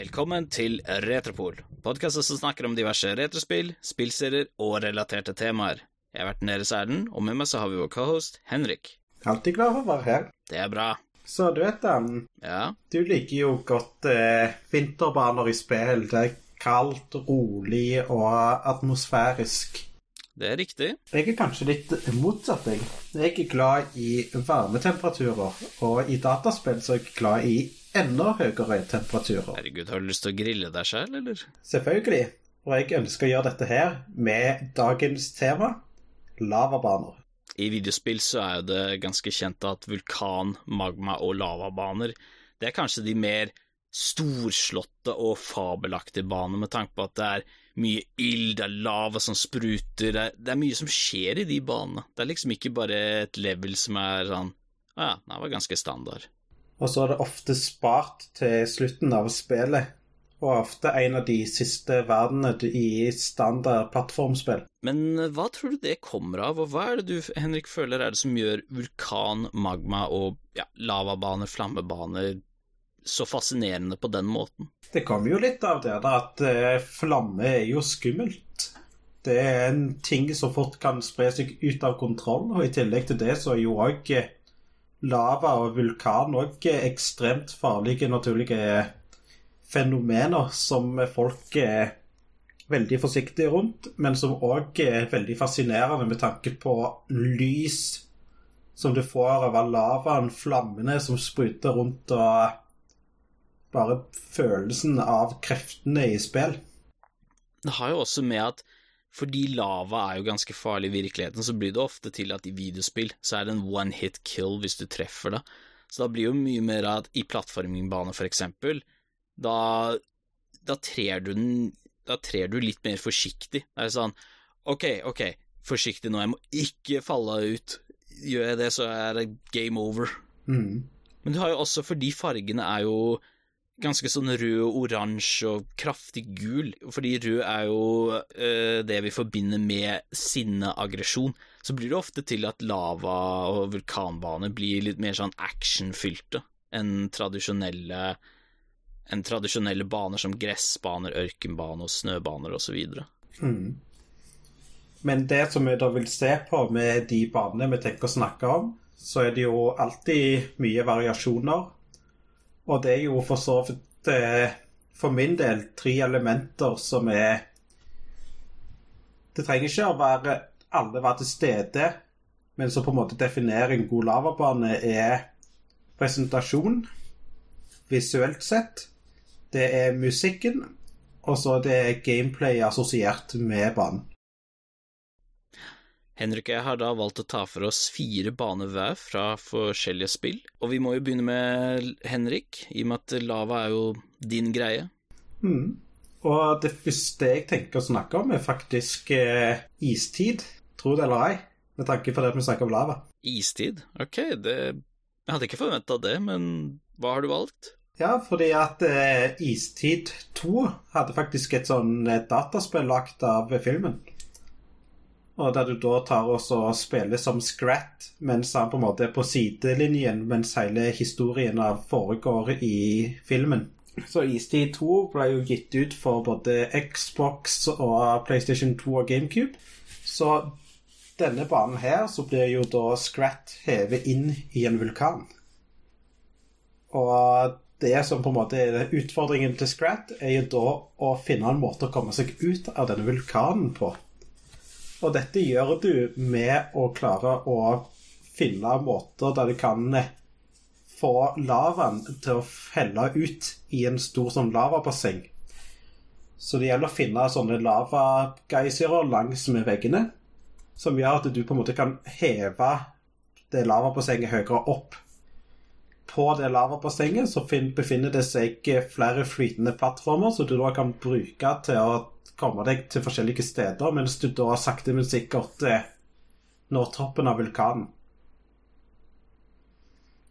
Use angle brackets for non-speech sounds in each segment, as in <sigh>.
Velkommen til Retropol, podkasten som snakker om diverse retrospill, spillserier og relaterte temaer. Jeg har vært Neres Erlend, og med meg så har vi vår cohost Henrik. Alltid glad for å være her. Det er bra. Så du vet, um, Ja, du liker jo godt eh, vinterbaner i spill. Det er kaldt, rolig og atmosfærisk. det er riktig. Jeg er kanskje litt motsatt, jeg. Jeg er glad i varmetemperaturer, og i dataspill så er jeg glad i enda høyere temperaturer. Herregud, har du lyst til å grille deg sjøl, eller? Selvfølgelig. Og jeg ønsker å gjøre dette her med dagens tema lavabaner. I videospill så er jo det ganske kjent at vulkan, magma og lavabaner Det er kanskje de mer storslåtte og fabelaktige banene, med tanke på at det er mye ild, det er lava som spruter, det er, det er mye som skjer i de banene. Det er liksom ikke bare et level som er sånn Å ja, det var ganske standard. Og så er det ofte spart til slutten av spillet, og ofte en av de siste verdenene i standard plattformspill. Men eh, hva tror du det kommer av, og hva er det du, Henrik, føler er det som gjør vulkan, magma og ja, lavabaner, flammebaner så fascinerende på den måten? Det kommer jo litt av det da, at eh, flamme er jo skummelt. Det er en ting som fort kan spre seg ut av kontroll, og i tillegg til det så er jo òg lava og vulkan òg ekstremt farlige naturlige fenomener som folk er veldig forsiktige rundt, men som òg er veldig fascinerende med tanke på lys som du får av lavaen, flammene som spruter rundt, og bare følelsen av kreftene i spill. Det har jo også med at fordi lava er jo ganske farlig i virkeligheten, så blir det ofte til at i videospill så er det en one hit kill hvis du treffer det. Så da blir jo mye mer at i plattformingbane, for eksempel, da, da trer du den Da trer du litt mer forsiktig. Det er sånn Ok, ok, forsiktig nå, jeg må ikke falle ut. Gjør jeg det, så er det game over. Mm. Men du har jo også, fordi fargene er jo ganske sånn rød, oransje og kraftig gul, fordi rød er jo eh, det vi forbinder med sinne, aggresjon, så blir det ofte til at lava og vulkanbaner blir litt mer sånn actionfylte enn tradisjonelle enn tradisjonelle baner som gressbaner, ørkenbaner og snøbaner osv. Mm. Men det som vi da vil se på med de banene vi tenker å snakke om, så er det jo alltid mye variasjoner. Og det er jo for så vidt eh, for min del tre elementer som er Det trenger ikke å være alle være til stede, men som på en måte definerer en god lavabane, er presentasjon visuelt sett. Det er musikken, og så det er gameplay assosiert med banen. Henrik og jeg har da valgt å ta for oss fire baner hver fra forskjellige spill, og vi må jo begynne med Henrik, i og med at lava er jo din greie. Mm. Og det første jeg tenker å snakke om, er faktisk eh, istid, tro det eller ei, med tanke på det vi snakker om lava. Istid? Ok, det Jeg hadde ikke forventa det, men hva har du valgt? Ja, fordi at eh, Istid 2 hadde faktisk et sånn eh, dataspill lagt av filmen. Og der du da tar og spiller som Scrat, mens han på en måte er på sidelinjen mens hele historien foregår i filmen. Så Istid 2 ble jo gitt ut for både Xbox og PlayStation 2 og GameCube. Så denne banen her så blir jo da Scrat hevet inn i en vulkan. Og det som på en måte er utfordringen til Scrat, er jo da å finne en måte å komme seg ut av denne vulkanen på. Og dette gjør du med å klare å finne måter der du kan få lavaen til å felle ut i en stor sånn lavabasseng. Så det gjelder å finne sånne lavageysirer langs med veggene, som gjør at du på en måte kan heve det lavabassenget høyere opp. På det lavabassenget så befinner det seg flere flytende plattformer, som du da kan bruke til å komme deg til forskjellige steder, mens du da sakte, men sikkert eh, når toppen av vulkanen.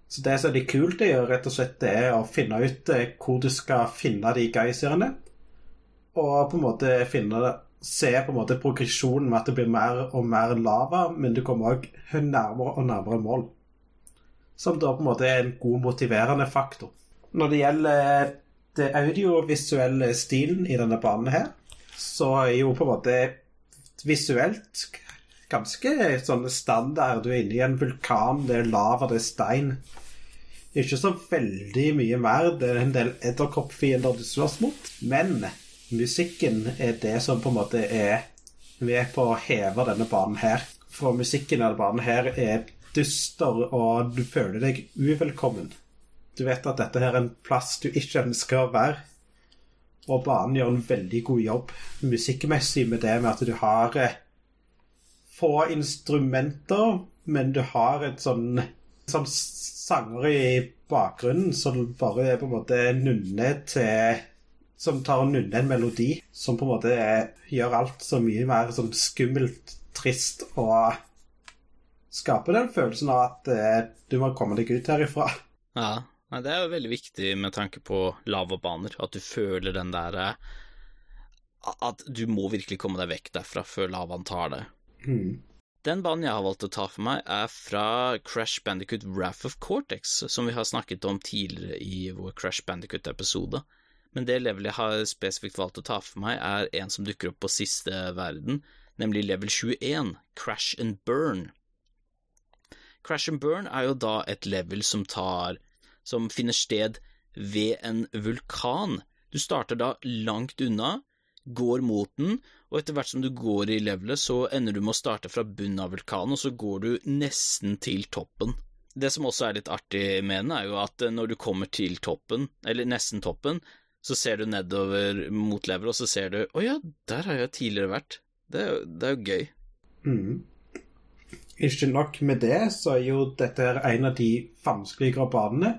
Så det som er litt kult, er rett og slett det er å finne ut eh, hvor du skal finne de geysirene, og på en måte finne det Se på en måte progresjonen med at det blir mer og mer lava, men du kommer òg nærmere og nærmere mål. Som da på en måte er en god motiverende faktor. Når det gjelder det audiovisuelle stilen i denne banen her, så er jo på en måte visuelt ganske sånn standard. Du er inne i en vulkan, det er lava, det er stein. Ikke så veldig mye mer. Det er en del edderkoppfiender du slåss mot. Men musikken er det som på en måte er med på å heve denne banen her. For musikken i denne banen her er dyster, og du føler deg uvelkommen. Du vet at dette her er en plass du ikke ønsker å være. Og banen gjør en veldig god jobb musikkmessig med det med at du har eh, få instrumenter, men du har et sånn, sånn sanger i bakgrunnen som bare er på en måte nunne til Som tar og nunner en melodi som på en måte er, gjør alt så mye mer sånn skummelt, trist og skaper den følelsen av at eh, du må komme deg ut herifra. Ja, Nei, det er jo veldig viktig med tanke på lavabaner, at du føler den derre At du må virkelig komme deg vekk derfra før lavaen tar deg. Mm. Den banen jeg har valgt å ta for meg, er fra Crash Bandicut Wrath of Cortex, som vi har snakket om tidligere i vår Crash Bandicut-episode. Men det levelet jeg har spesifikt valgt å ta for meg, er en som dukker opp på siste verden, nemlig level 21, Crash and Burn. Crash and Burn er jo da et level som tar som finner sted ved en vulkan. Du starter da langt unna, går mot den, og etter hvert som du går i levelet, så ender du med å starte fra bunnen av vulkanen, og så går du nesten til toppen. Det som også er litt artig med den, er jo at eh, når du kommer til toppen, eller nesten toppen, så ser du nedover mot levelet, og så ser du Å ja, der har jeg tidligere vært. Det er, det er jo gøy. Mm. Ikke nok med det, så er jo dette en av de vanskeligere banene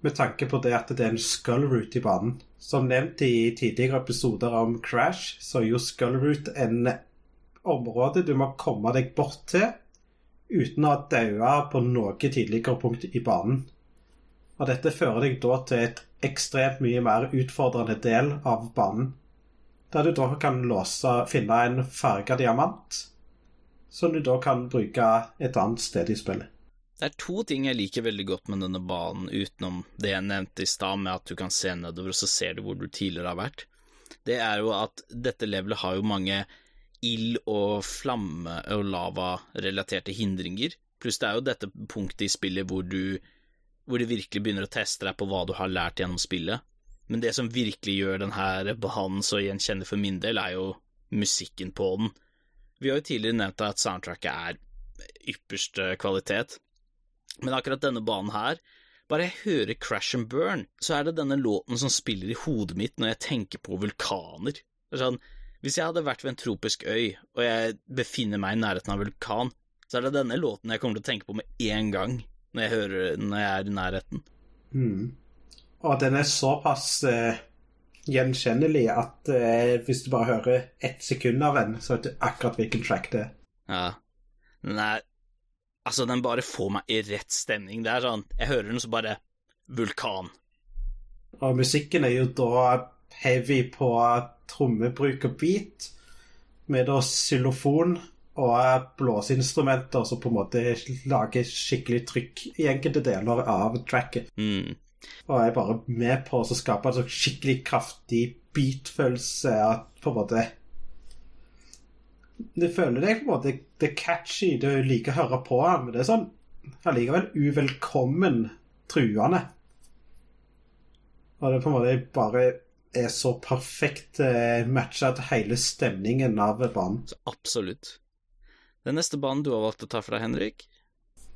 med tanke på det at det er en skull route i banen. Som nevnt i tidligere episoder om Crash, så er jo skull route en område du må komme deg bort til uten å ha på noe tidligere punkt i banen. Og dette fører deg da til et ekstremt mye mer utfordrende del av banen. Der du da kan låse, finne en farga diamant, som du da kan bruke et annet sted i spillet. Det er to ting jeg liker veldig godt med denne banen, utenom det jeg nevnte i stad med at du kan se nedover, og så ser du hvor du tidligere har vært. Det er jo at dette levelet har jo mange ild- og flamme- og lava-relaterte hindringer. Pluss det er jo dette punktet i spillet hvor du hvor det virkelig begynner å teste deg på hva du har lært gjennom spillet. Men det som virkelig gjør denne banen så gjenkjennelig for min del, er jo musikken på den. Vi har jo tidligere nevnt at soundtracket er ypperste kvalitet. Men akkurat denne banen her, bare jeg hører Crash and Burn, så er det denne låten som spiller i hodet mitt når jeg tenker på vulkaner. Sånn, hvis jeg hadde vært ved en tropisk øy, og jeg befinner meg i nærheten av en vulkan, så er det denne låten jeg kommer til å tenke på med en gang når jeg, hører, når jeg er i nærheten. Mm. Og den er såpass eh, gjenkjennelig at eh, hvis du bare hører ett sekund av den, så vet du akkurat hvilken track det er. Ja. Den er Altså, den bare får meg i rett stemning. Det er sånn Jeg hører den så bare Vulkan. Og musikken er jo da heavy på trommebruk og beat, med da xylofon og blåseinstrumenter som på en måte lager skikkelig trykk i enkelte deler av tracket. Mm. Og er bare med på å skape en sånn skikkelig kraftig beat-følelse. At På en måte du føler deg på en måte Det er catchy, du liker å høre på han, men det er sånn allikevel uvelkommen truende. Og det på en måte bare er så perfekt eh, matcha til hele stemningen av banen. Så absolutt. Den neste banen du har valgt å ta for deg, Henrik?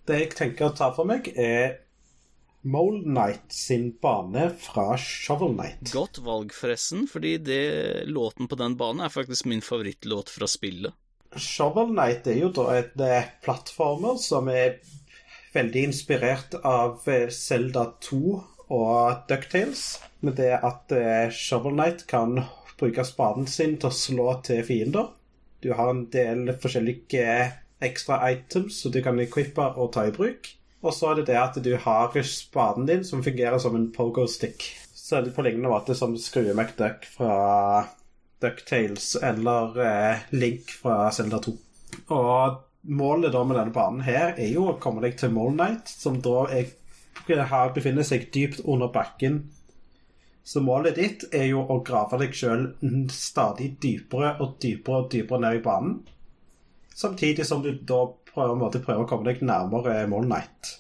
Det jeg tenker å ta for meg, er Mole Knight sin bane fra Shovel Knight. Godt valg, forresten, fordi det, låten på den banen er faktisk min favorittlåt fra spillet. Shovel Knight er jo da et eh, plattformer som er veldig inspirert av Selda eh, 2 og Ducktales, med det at eh, Shovel Knight kan bruke spaden sin til å slå til fiender. Du har en del forskjellige ekstra items som du kan equippe og ta i bruk. Og så er det det at du har spaden din som fungerer som en pogo-stick. Så er det på lignende måte som Skrue McDuck fra Ducktales eller eh, Link fra Zelda 2. Og målet da med denne banen her er jo å komme deg til Mole Knight, som da er, har, befinner seg dypt under bakken Så målet ditt er jo å grave deg sjøl stadig dypere og dypere og dypere ned i banen. Samtidig som du da prøver, måte, prøver å komme deg nærmere Moon Night.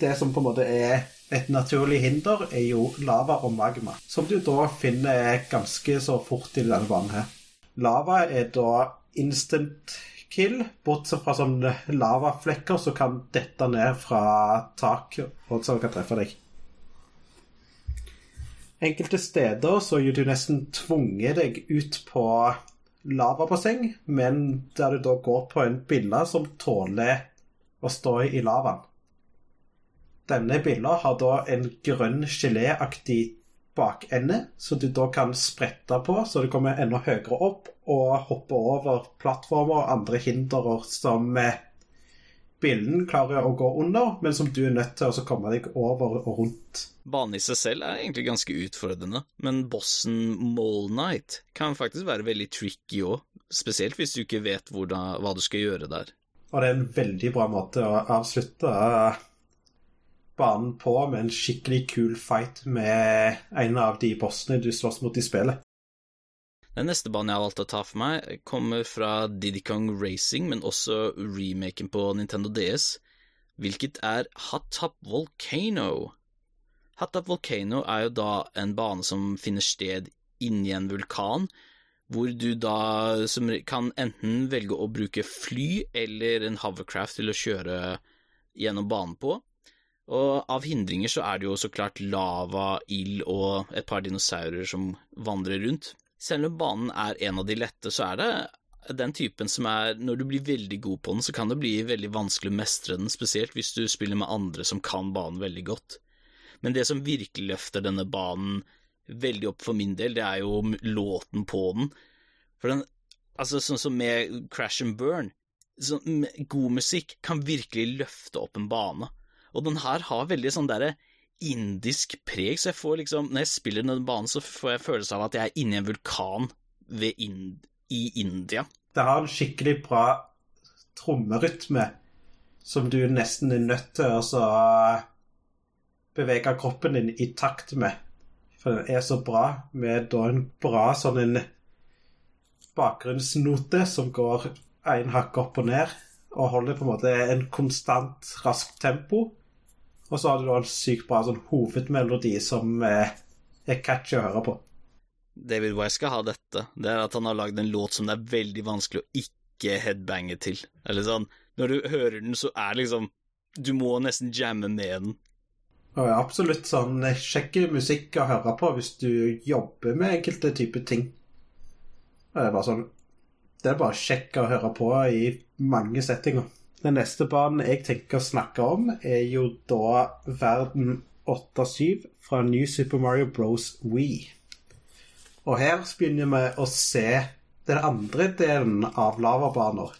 Det som på en måte er et naturlig hinder, er jo lava og magma, som du da finner ganske så fort i denne banen her. Lava er da instant kill, bortsett fra sånne lavaflekker som kan dette ned fra tak og som kan treffe deg. Enkelte steder så er du nesten tvunget deg ut på lavabasseng, men der du da går på en bille som tåler å stå i lavaen. Denne billa har da en grønn geléaktig bakende, som du da kan sprette på så du kommer enda høyere opp og hoppe over plattformer og andre hinder som eh, billen klarer å gå under, men som du er nødt til å komme deg over og rundt. Banen i seg selv er egentlig ganske utfordrende, men bossen Mole Knight kan faktisk være veldig tricky òg, spesielt hvis du ikke vet hvordan, hva du skal gjøre der. Og det er en veldig bra måte å avslutte eh, banen på med en skikkelig kul fight med en av de bossene du slåss mot i spillet. Den neste banen jeg har valgt å ta for meg, kommer fra Diddy Kong Racing, men også remaken på Nintendo DS, hvilket er Hot Top Volcano. Hot Top Volcano er jo da en bane som finner sted inni en vulkan, hvor du da kan enten velge å bruke fly eller en hovercraft til å kjøre gjennom banen på. Og av hindringer så er det jo så klart lava, ild og et par dinosaurer som vandrer rundt. Selv om banen er en av de lette, så er det den typen som er Når du blir veldig god på den, så kan det bli veldig vanskelig å mestre den, spesielt hvis du spiller med andre som kan banen veldig godt. Men det som virkelig løfter denne banen veldig opp for min del, det er jo låten på den. For den Altså, sånn som med Crash and Burn, sånn, god musikk kan virkelig løfte opp en bane. Og den her har veldig sånn derre indisk preg, så jeg får liksom Når jeg spiller denne banen, så får jeg følelse av at jeg er inni en vulkan Ind i India. Det har en skikkelig bra trommerytme som du nesten er nødt til å bevege kroppen din i takt med. For den er så bra, med da en bra sånn en bakgrunnsnote som går en hakk opp og ned, og holder på en måte en konstant raskt tempo. Og så har du da en sykt bra sånn hovedmelodi som eh, er catchy å høre på. David Wise skal ha dette. Det er at han har lagd en låt som det er veldig vanskelig å ikke headbange til. Eller sånn, Når du hører den, så er det liksom Du må nesten jamme med den. Og ja, absolutt sånn kjekk musikk å høre på hvis du jobber med enkelte typer ting. Det er bare sånn Det er bare kjekk å høre på i mange settinger. Den neste banen jeg tenker å snakke om, er jo da verden 8-7 fra New Super Mario Bros. Wii. Og her begynner vi å se den andre delen av lavabaner,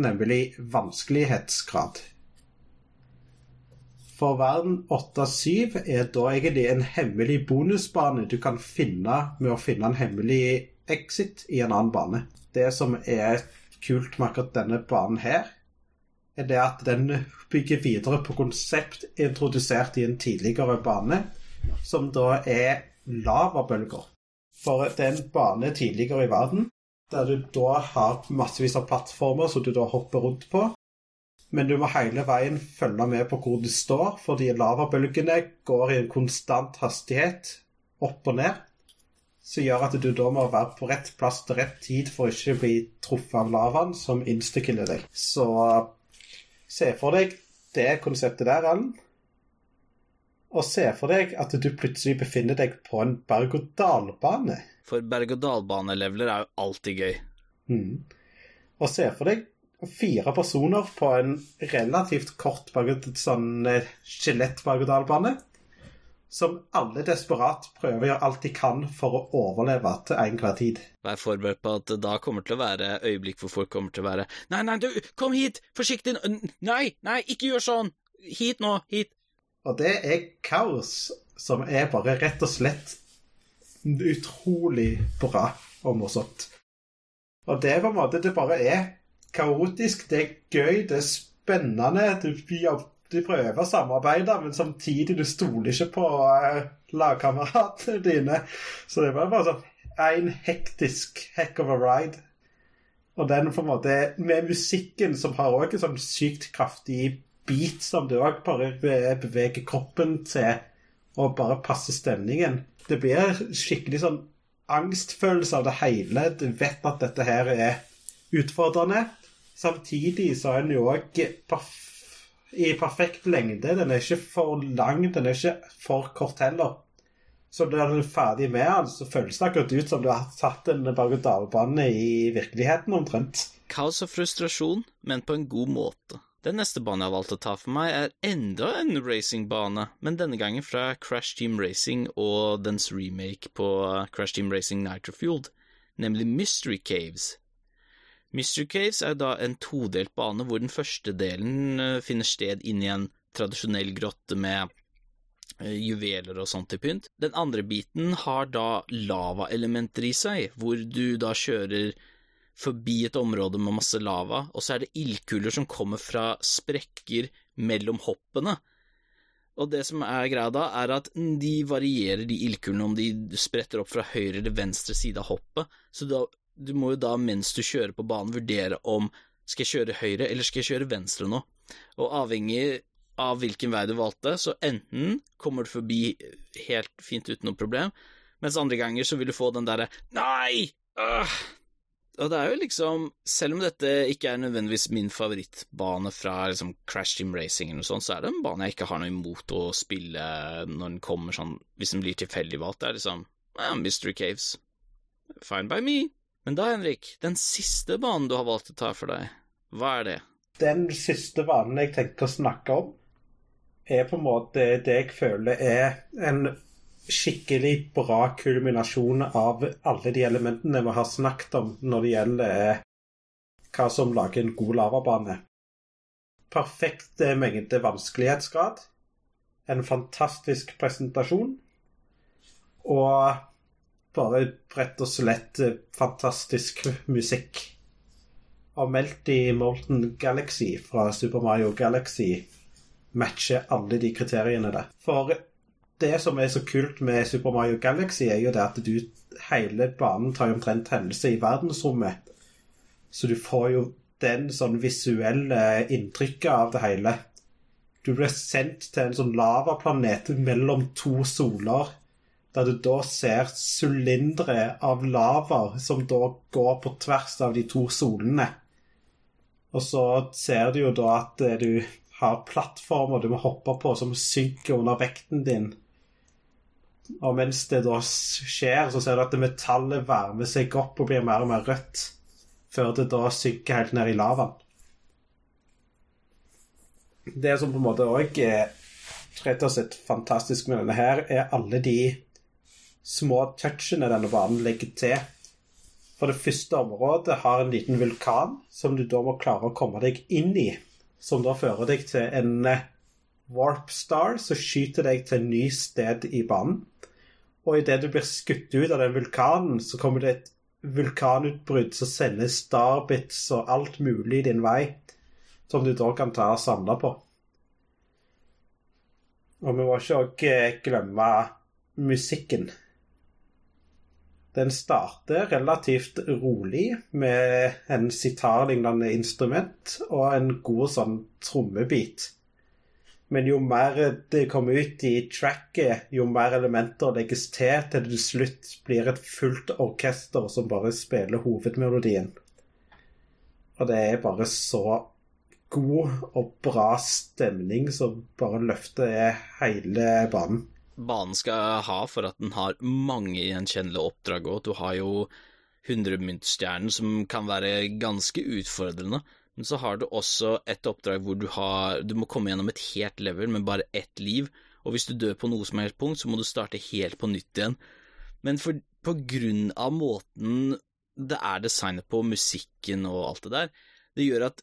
nemlig vanskelighetsgrad. For verden 8-7 er da egentlig en hemmelig bonusbane du kan finne med å finne en hemmelig exit i en annen bane. Det som er kult med akkurat denne banen her, er det at den bygger videre på konsept introdusert i en tidligere bane, som da er lavabølger. For det er en bane tidligere i verden der du da har massevis av plattformer som du da hopper rundt på. Men du må hele veien følge med på hvor du står, fordi lavabølgene går i en konstant hastighet opp og ned. Som gjør at du da må være på rett plass til rett tid for å ikke bli truffet av lavaen som instakiller deg. Så Se for deg det konseptet der, Allen. Og se for deg at du plutselig befinner deg på en berg-og-dal-bane. For berg-og-dal-baneleveler er jo alltid gøy. Mm. Og se for deg fire personer på en relativt kort sånn eh, skjelett-berg-og-dal-bane som alle desperat prøver å gjøre alt de kan for å overleve til enhver tid. Vær forberedt på at det da kommer til å være øyeblikk hvor folk kommer til å være Nei, nei, du, kom hit! Forsiktig! Nei, nei, ikke gjør sånn! Hit nå! Hit! Og det er kaos som er bare rett og slett utrolig bra og morsomt. Og det er på en måte Det bare er kaotisk, det er gøy, det er spennende. Du de prøver å samarbeide, men samtidig du stoler ikke på uh, lagkameratene dine. Så det var bare sånn en hektisk heck of a ride. Og den på en måte med musikken, som har òg en sånn sykt kraftig beat, som du òg bare beveger kroppen til, og bare passer stemningen. Det blir skikkelig sånn angstfølelse av det hele. Du vet at dette her er utfordrende. Samtidig så er den jo òg perf i perfekt lengde. Den er ikke for lang, den er ikke for kort heller. Så når du er ferdig med den, så føles det akkurat ut som du har tatt en berg-og-dal-bane i virkeligheten, omtrent. Kaos og frustrasjon, men på en god måte. Den neste banen jeg har valgt å ta for meg, er enda en racingbane, men denne gangen fra Crash Team Racing og dens remake på Crash Team Racing Nitrofueled, nemlig Mystery Caves. Mystery Caves er da en todelt bane hvor den første delen eh, finner sted inni en tradisjonell grotte med eh, juveler og sånt til pynt. Den andre biten har da lavaelementer i seg, hvor du da kjører forbi et område med masse lava, og så er det ildkuler som kommer fra sprekker mellom hoppene. Og det som er greia da, er at de varierer, de ildkulene, om de spretter opp fra høyre eller venstre side av hoppet. Så da du må jo da, mens du kjører på banen, vurdere om skal jeg kjøre høyre eller skal jeg kjøre venstre nå. Og avhengig av hvilken vei du valgte, så enten kommer du forbi helt fint uten noe problem, mens andre ganger så vil du få den derre Nei! Øh! Og det er jo liksom, selv om dette ikke er nødvendigvis min favorittbane fra liksom Crash Team Racing eller noe sånt, så er det en bane jeg ikke har noe imot å spille når den kommer sånn, hvis den blir tilfeldig valgt. Det er liksom ja, Mystery Caves. Fine by me. Men da, Henrik, den siste banen du har valgt å ta for deg, hva er det? Den siste banen jeg tenker å snakke om, er på en måte det jeg føler er en skikkelig bra kulminasjon av alle de elementene vi har snakket om når det gjelder hva som lager en god lavabane. Perfekt mengde vanskelighetsgrad, en fantastisk presentasjon og bare rett og slett eh, fantastisk musikk. Og Melty Molten Galaxy fra Super Mario Galaxy matcher alle de kriteriene der. For det som er så kult med Super Mario Galaxy, er jo det at du hele banen tar omtrent hendelse i verdensrommet. Så du får jo den sånn visuelle inntrykket av det hele. Du blir sendt til en sånn lavaplanet mellom to soler der du da ser sylindere av lava som da går på tvers av de to solene. Og så ser du jo da at eh, du har plattformer du må hoppe på som synker under vekten din. Og mens det da skjer, så ser du at det metallet varmer seg opp og blir mer og mer rødt, før det da synker helt ned i lavaen. Det som på en måte òg er rett og slett fantastisk med denne her, er alle de små touchene denne banen legger til. For det første området har en liten vulkan som du da må klare å komme deg inn i. Som da fører deg til en eh, warp star som skyter deg til en ny sted i banen. Og idet du blir skutt ut av den vulkanen, så kommer det et vulkanutbrudd som sender starbits og alt mulig din vei, som du da kan ta og samle på. Og vi må ikke glemme musikken. Den starter relativt rolig med en sitarlignende instrument og en god sånn trommebit. Men jo mer det kommer ut i tracket, jo mer elementer legges til, til det til slutt blir et fullt orkester som bare spiller hovedmelodien. Og det er bare så god og bra stemning som bare løfter hele banen banen skal ha for at den har mange gjenkjennelige oppdrag òg. Du har jo 100-myntstjernen, som kan være ganske utfordrende. Men så har du også et oppdrag hvor du, har, du må komme gjennom et helt level med bare ett liv. Og hvis du dør på noe som helst punkt, så må du starte helt på nytt igjen. Men for, på grunn av måten det er designet på, musikken og alt det der, det gjør at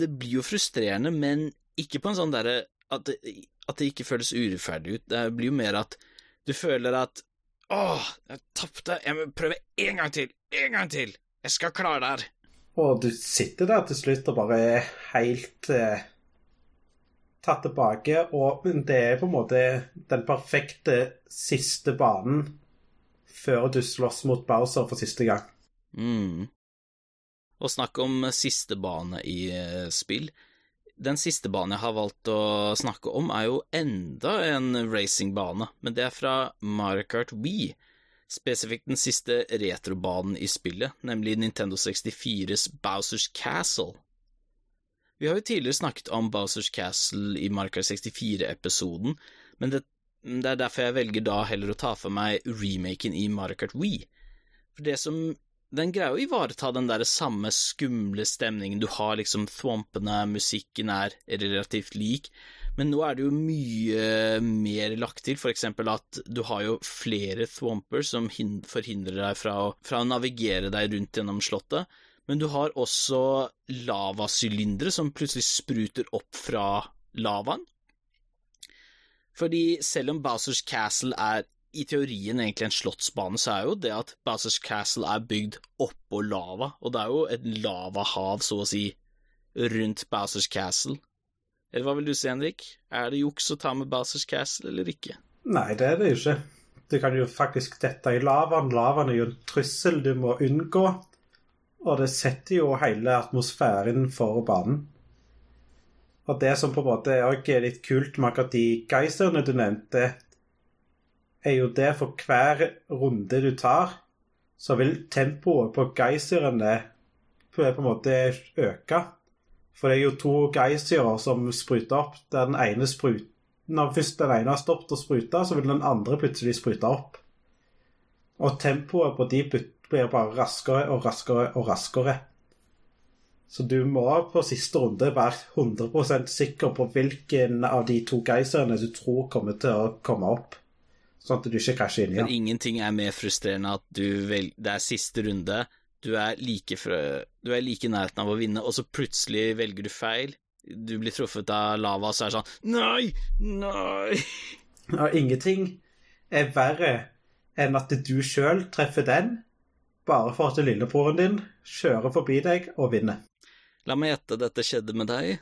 det blir jo frustrerende, men ikke på en sånn derre at at det ikke føles urettferdig ut. Det blir jo mer at du føler at Åh, jeg tapte. Jeg må prøve en gang til. En gang til. Jeg skal klare det her. Og du sitter der til slutt og bare er helt eh, tatt tilbake, og det er på en måte den perfekte siste banen før du slåss mot Bowser for siste gang. Mm. Og snakk om siste bane i eh, spill. Den siste banen jeg har valgt å snakke om, er jo enda en racingbane, men det er fra Mario Kart Wii. Spesifikt den siste retrobanen i spillet, nemlig Nintendo 64s Bowsers Castle. Vi har jo tidligere snakket om Bowsers Castle i Mario Kart 64-episoden, men det, det, er derfor jeg velger da heller å ta for meg remaken i Mario Kart Wii. For det som den greier å ivareta den der samme skumle stemningen. Du har liksom thwompene, musikken er relativt lik, men nå er det jo mye mer lagt til, for eksempel at du har jo flere thwomper som forhindrer deg fra å, fra å navigere deg rundt gjennom slottet, men du har også lavasylindere som plutselig spruter opp fra lavaen. Fordi selv om Bowsers Castle er i teorien egentlig en slottsbane, så er jo det at Bowsers Castle er bygd oppå lava, og det er jo et lavahav, så å si, rundt Bowsers Castle. Eller hva vil du si, Henrik? Er det juks å ta med Bowsers Castle eller ikke? Nei, det er det jo ikke. Du kan jo faktisk dette i lavaen. Lavaen er jo en trussel du må unngå, og det setter jo hele atmosfæren for banen. Og det som på en måte òg er litt kult med akkurat de geyserne du nevnte, er jo det for hver runde du tar, så vil tempoet på geysirene på en måte øke. For det er jo to geysirer som spruter opp. Den ene sprut, Når først den ene har stoppet å sprute, så vil den andre plutselig sprute opp. Og tempoet på de blir bare raskere og raskere og raskere. Så du må på siste runde være 100% sikker på hvilken av de to geysirene du tror kommer til å komme opp. Sånn at du ikke krasjer inn igjen. Men ingenting er mer frustrerende at vel, det er siste runde, du er, like du er like nærheten av å vinne, og så plutselig velger du feil. Du blir truffet av lava, og så er det sånn Nei! Nei! Ja, ingenting er verre enn at du sjøl treffer den, bare for at lillebroren din kjører forbi deg og vinner. La meg gjette, dette skjedde med deg?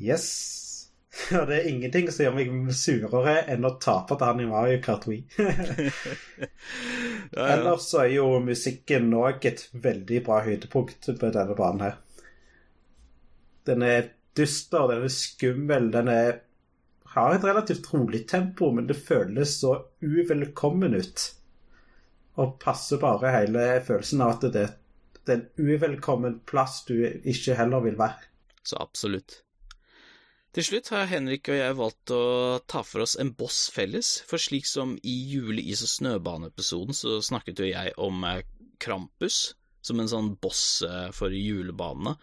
Yes. <laughs> Og det er ingenting som gjør meg surere enn å tape til han i Mario Kart Wii. Ellers så er jo musikken òg et veldig bra høydepunkt på denne banen her. Den er dyster, den er skummel, den er har et relativt rolig tempo, men det føles så uvelkommen ut. Og passer bare hele følelsen av at det, det er en uvelkommen plass du ikke heller vil være. Så absolutt. Til slutt har Henrik og jeg valgt å ta for oss en boss felles, for slik som i jule-is- og snøbaneepisoden så snakket jo jeg om eh, Krampus som en sånn boss eh, for julebanene.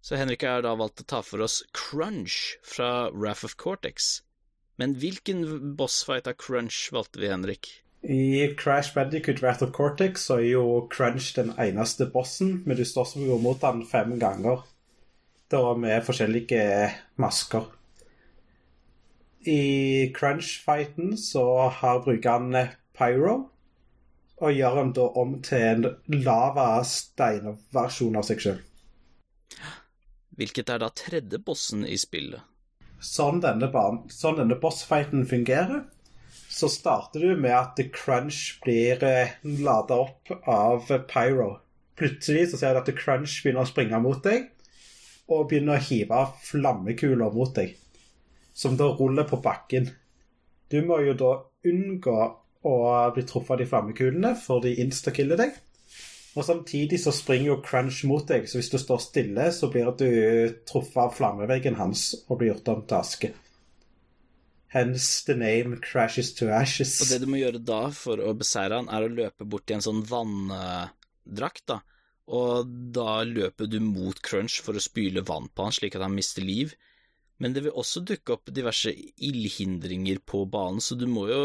Så Henrik har da valgt å ta for oss Crunch fra Wrath of Cortex. Men hvilken bossfight av Crunch valgte vi, Henrik? I Crash Bandicoot Wrath of Cortex så er jo Crunch den eneste bossen, men du står som mot han fem ganger da med forskjellige masker. I crunch-fighten så har bruker han pyro, og gjør han da om til en lava-steinversjon av seg sjøl. Hvilket er da tredje bossen i spillet? Sånn denne, sånn denne bossfighten fungerer, så starter du med at Crunch blir eh, lada opp av Pyro. Plutselig så ser du at Crunch begynner å springe mot deg, og begynner å hive flammekuler mot deg, som da ruller på bakken. Du må jo da unngå å bli truffet av de flammekulene, for de instakiller deg. Og samtidig så springer jo Crunch mot deg, så hvis du står stille, så blir du truffet av flammeveggen hans og blir gjort om til aske. Hence the name crashes to ashes. Og det du må gjøre da for å beseire han, er å løpe bort i en sånn vanndrakt, da og da løper du mot Crunch for å spyle vann på han slik at han mister liv. Men det vil også dukke opp diverse ildhindringer på banen, så du må jo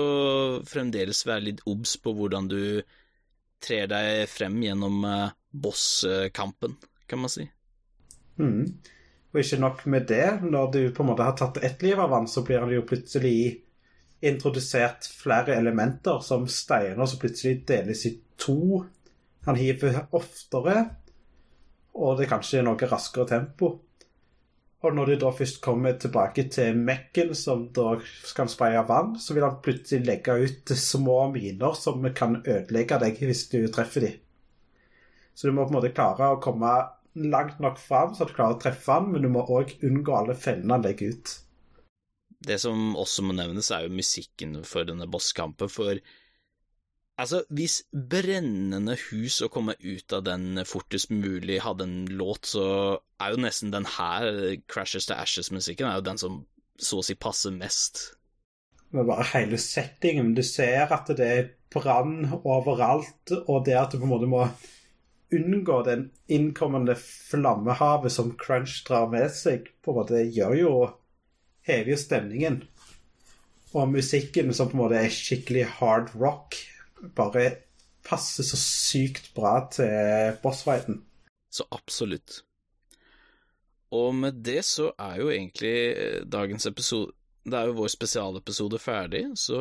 fremdeles være litt obs på hvordan du trer deg frem gjennom uh, bosskampen, kan man si. Mm. Og ikke nok med det, når du på en måte har tatt ett liv av han, så blir han jo plutselig introdusert flere elementer, som steiner som plutselig deles i to han hiver oftere, og det er kanskje noe raskere tempo. Og når du da først kommer tilbake til Mekken, som da skal spraye vann, så vil han plutselig legge ut små miner som kan ødelegge deg hvis du treffer dem. Så du må på en måte klare å komme langt nok fram så du klarer å treffe han, men du må òg unngå alle fellene han legger ut. Det som også må nevnes, er jo musikken for denne bosskampen, for Altså, hvis Brennende hus å komme ut av den fortest mulig hadde en låt, så er jo nesten den her, Crashes to Ashes-musikken, er jo den som så å si passer mest. Med bare hele settingen. Du ser at det er brann overalt, og det at du på en måte må unngå den innkommende flammehavet som Crunch drar med seg, på en måte gjør jo Hever jo stemningen. Og musikken som på en måte er skikkelig hard rock, bare passer så sykt bra til bossfighten. Så absolutt. Og med det så er jo egentlig dagens episode Det er jo vår spesialepisode ferdig, så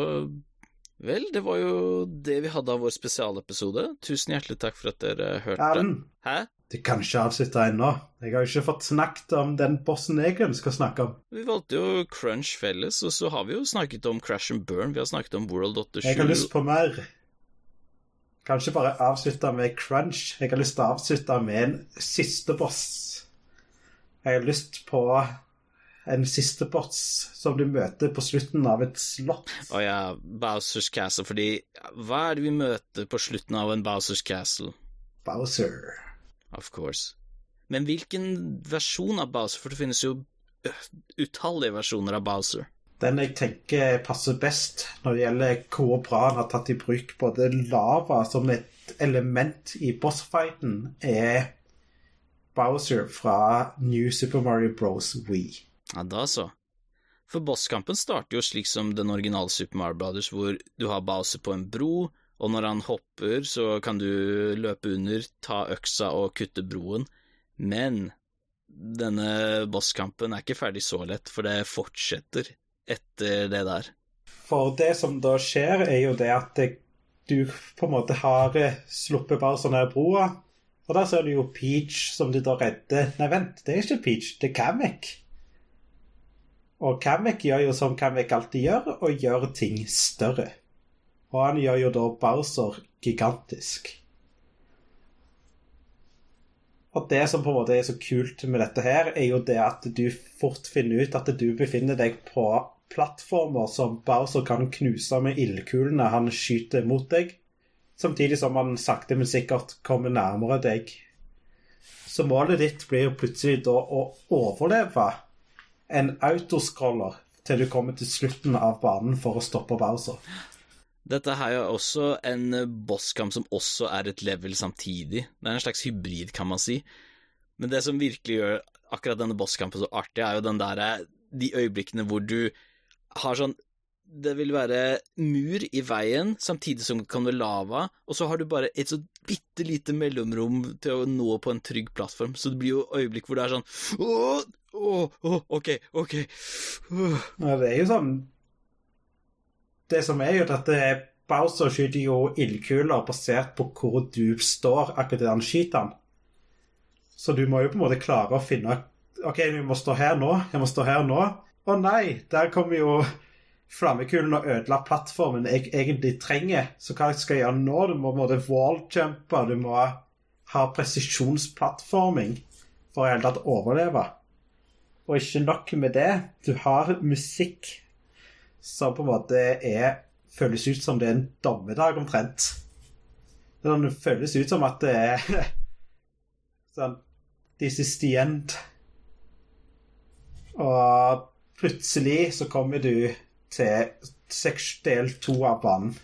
vel, det var jo det vi hadde av vår spesialepisode. Tusen hjertelig takk for at dere hørte. Erlend, Hæ? du kan ikke avslutte ennå. Jeg har jo ikke fått snakket om den bossen jeg ønsker å snakke om. Vi valgte jo Crunch felles, og så har vi jo snakket om Crash and Burn, vi har snakket om World 87 Jeg har lyst på mer. Kanskje bare avslutte med crunch. Jeg har lyst til å avslutte med en siste boss. Jeg har lyst på en siste boss som du møter på slutten av et slott. Å ja, Bowsers Castle, fordi hva er det vi møter på slutten av en Bowsers Castle? Bowser. Of course. Men hvilken versjon av Bowser? For det finnes jo øh, utallige versjoner av Bowser. Den jeg tenker passer best når det gjelder hvor bra han har tatt i bruk både lava som et element i bossfighten, er Bowser fra New Super Mario Bros. Wii. Ja, da så. For bosskampen starter jo slik som den originale Super Mario Brothers, hvor du har Bowser på en bro, og når han hopper, så kan du løpe under, ta øksa og kutte broen. Men denne bosskampen er ikke ferdig så lett, for det fortsetter etter det der. For det som da skjer, er jo det at du på en måte har eh, sluppet bare sånn her broa, og der ser du jo Peach som du da redder Nei, vent, det er ikke Peach, det er Kamek. Og Kamek gjør jo som Kamek alltid gjør, og gjør ting større. Og han gjør jo da Bowser gigantisk. Og det som på en måte er så kult med dette her, er jo det at du fort finner ut at du befinner deg på plattformer som Bowser kan knuse med ildkulene han skyter mot deg, samtidig som han sakte, men sikkert kommer nærmere deg. Så målet ditt blir plutselig da å overleve en autoscroller til du kommer til slutten av banen for å stoppe Bowser. Dette her er også en bosskamp som også er et level samtidig. Det er en slags hybrid, kan man si. Men det som virkelig gjør akkurat denne bosskampen så artig, er jo den der, de øyeblikkene hvor du har sånn Det vil være mur i veien, samtidig som det kan være lava, og så har du bare et så bitte lite mellomrom til å nå på en trygg plattform. Så det blir jo øyeblikk hvor det er sånn Åh, åh, åh, ok, ok. Åh. Ja, det er jo sånn Det som er jo at er Bowser skyter jo ildkuler basert på hvor du står akkurat idet han skyter. Så du må jo på en måte klare å finne OK, vi må stå her nå. Jeg må stå her nå. Å nei, der kommer jo flammekulen og ødela plattformen jeg egentlig trenger. Så hva skal jeg gjøre nå? Du må på en walljumpe, du må ha presisjonsplattforming for i hele tatt overleve. Og ikke nok med det, du har musikk som på en måte er føles ut som det er en dommedag omtrent. Sånn, det føles ut som at det er <laughs> sånn This is the end. Og plutselig så kommer du til del to av banen.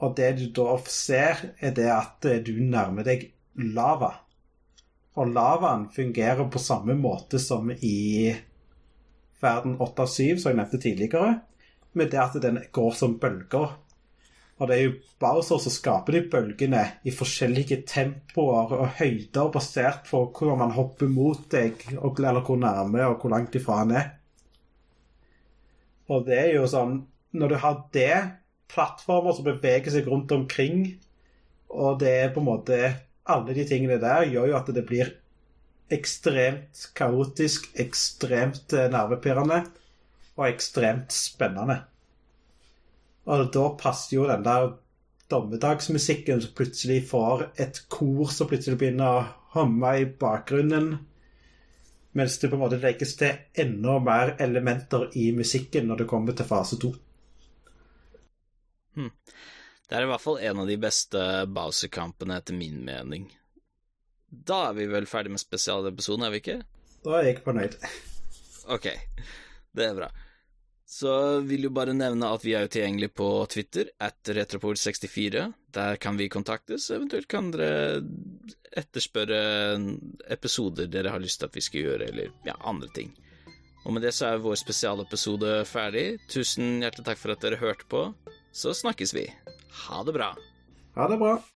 Og det du da ser, er det at du nærmer deg lava. Og lavaen fungerer på samme måte som i verden 8 av 7, som jeg nevnte tidligere, med det at den går som bølger. Og det er jo Bowser som skaper de bølgene i forskjellige tempoer og høyder basert på hvordan man hopper mot deg, eller hvor nærme og hvor langt ifra han er. Og det er jo sånn Når du har det, plattformer som beveger seg rundt omkring, og det er på en måte Alle de tingene der gjør jo at det blir ekstremt kaotisk, ekstremt eh, nervepirrende og ekstremt spennende. Og da passer jo den der dommedagsmusikken som plutselig får et kor som plutselig begynner å humme i bakgrunnen, mens det på en måte legges til enda mer elementer i musikken når det kommer til fase to. Hmm. Det er i hvert fall en av de beste Bowser-kampene, etter min mening. Da er vi vel ferdig med spesialepisoden, er vi ikke? Da er jeg fornøyd. Ok, det er bra. Så vil jo bare nevne at vi er jo tilgjengelig på Twitter, at retroport64. Der kan vi kontaktes. Eventuelt kan dere etterspørre episoder dere har lyst til at vi skal gjøre, eller ja, andre ting. Og med det så er vår spesialepisode ferdig. Tusen hjertelig takk for at dere hørte på. Så snakkes vi. Ha det bra. Ha det bra.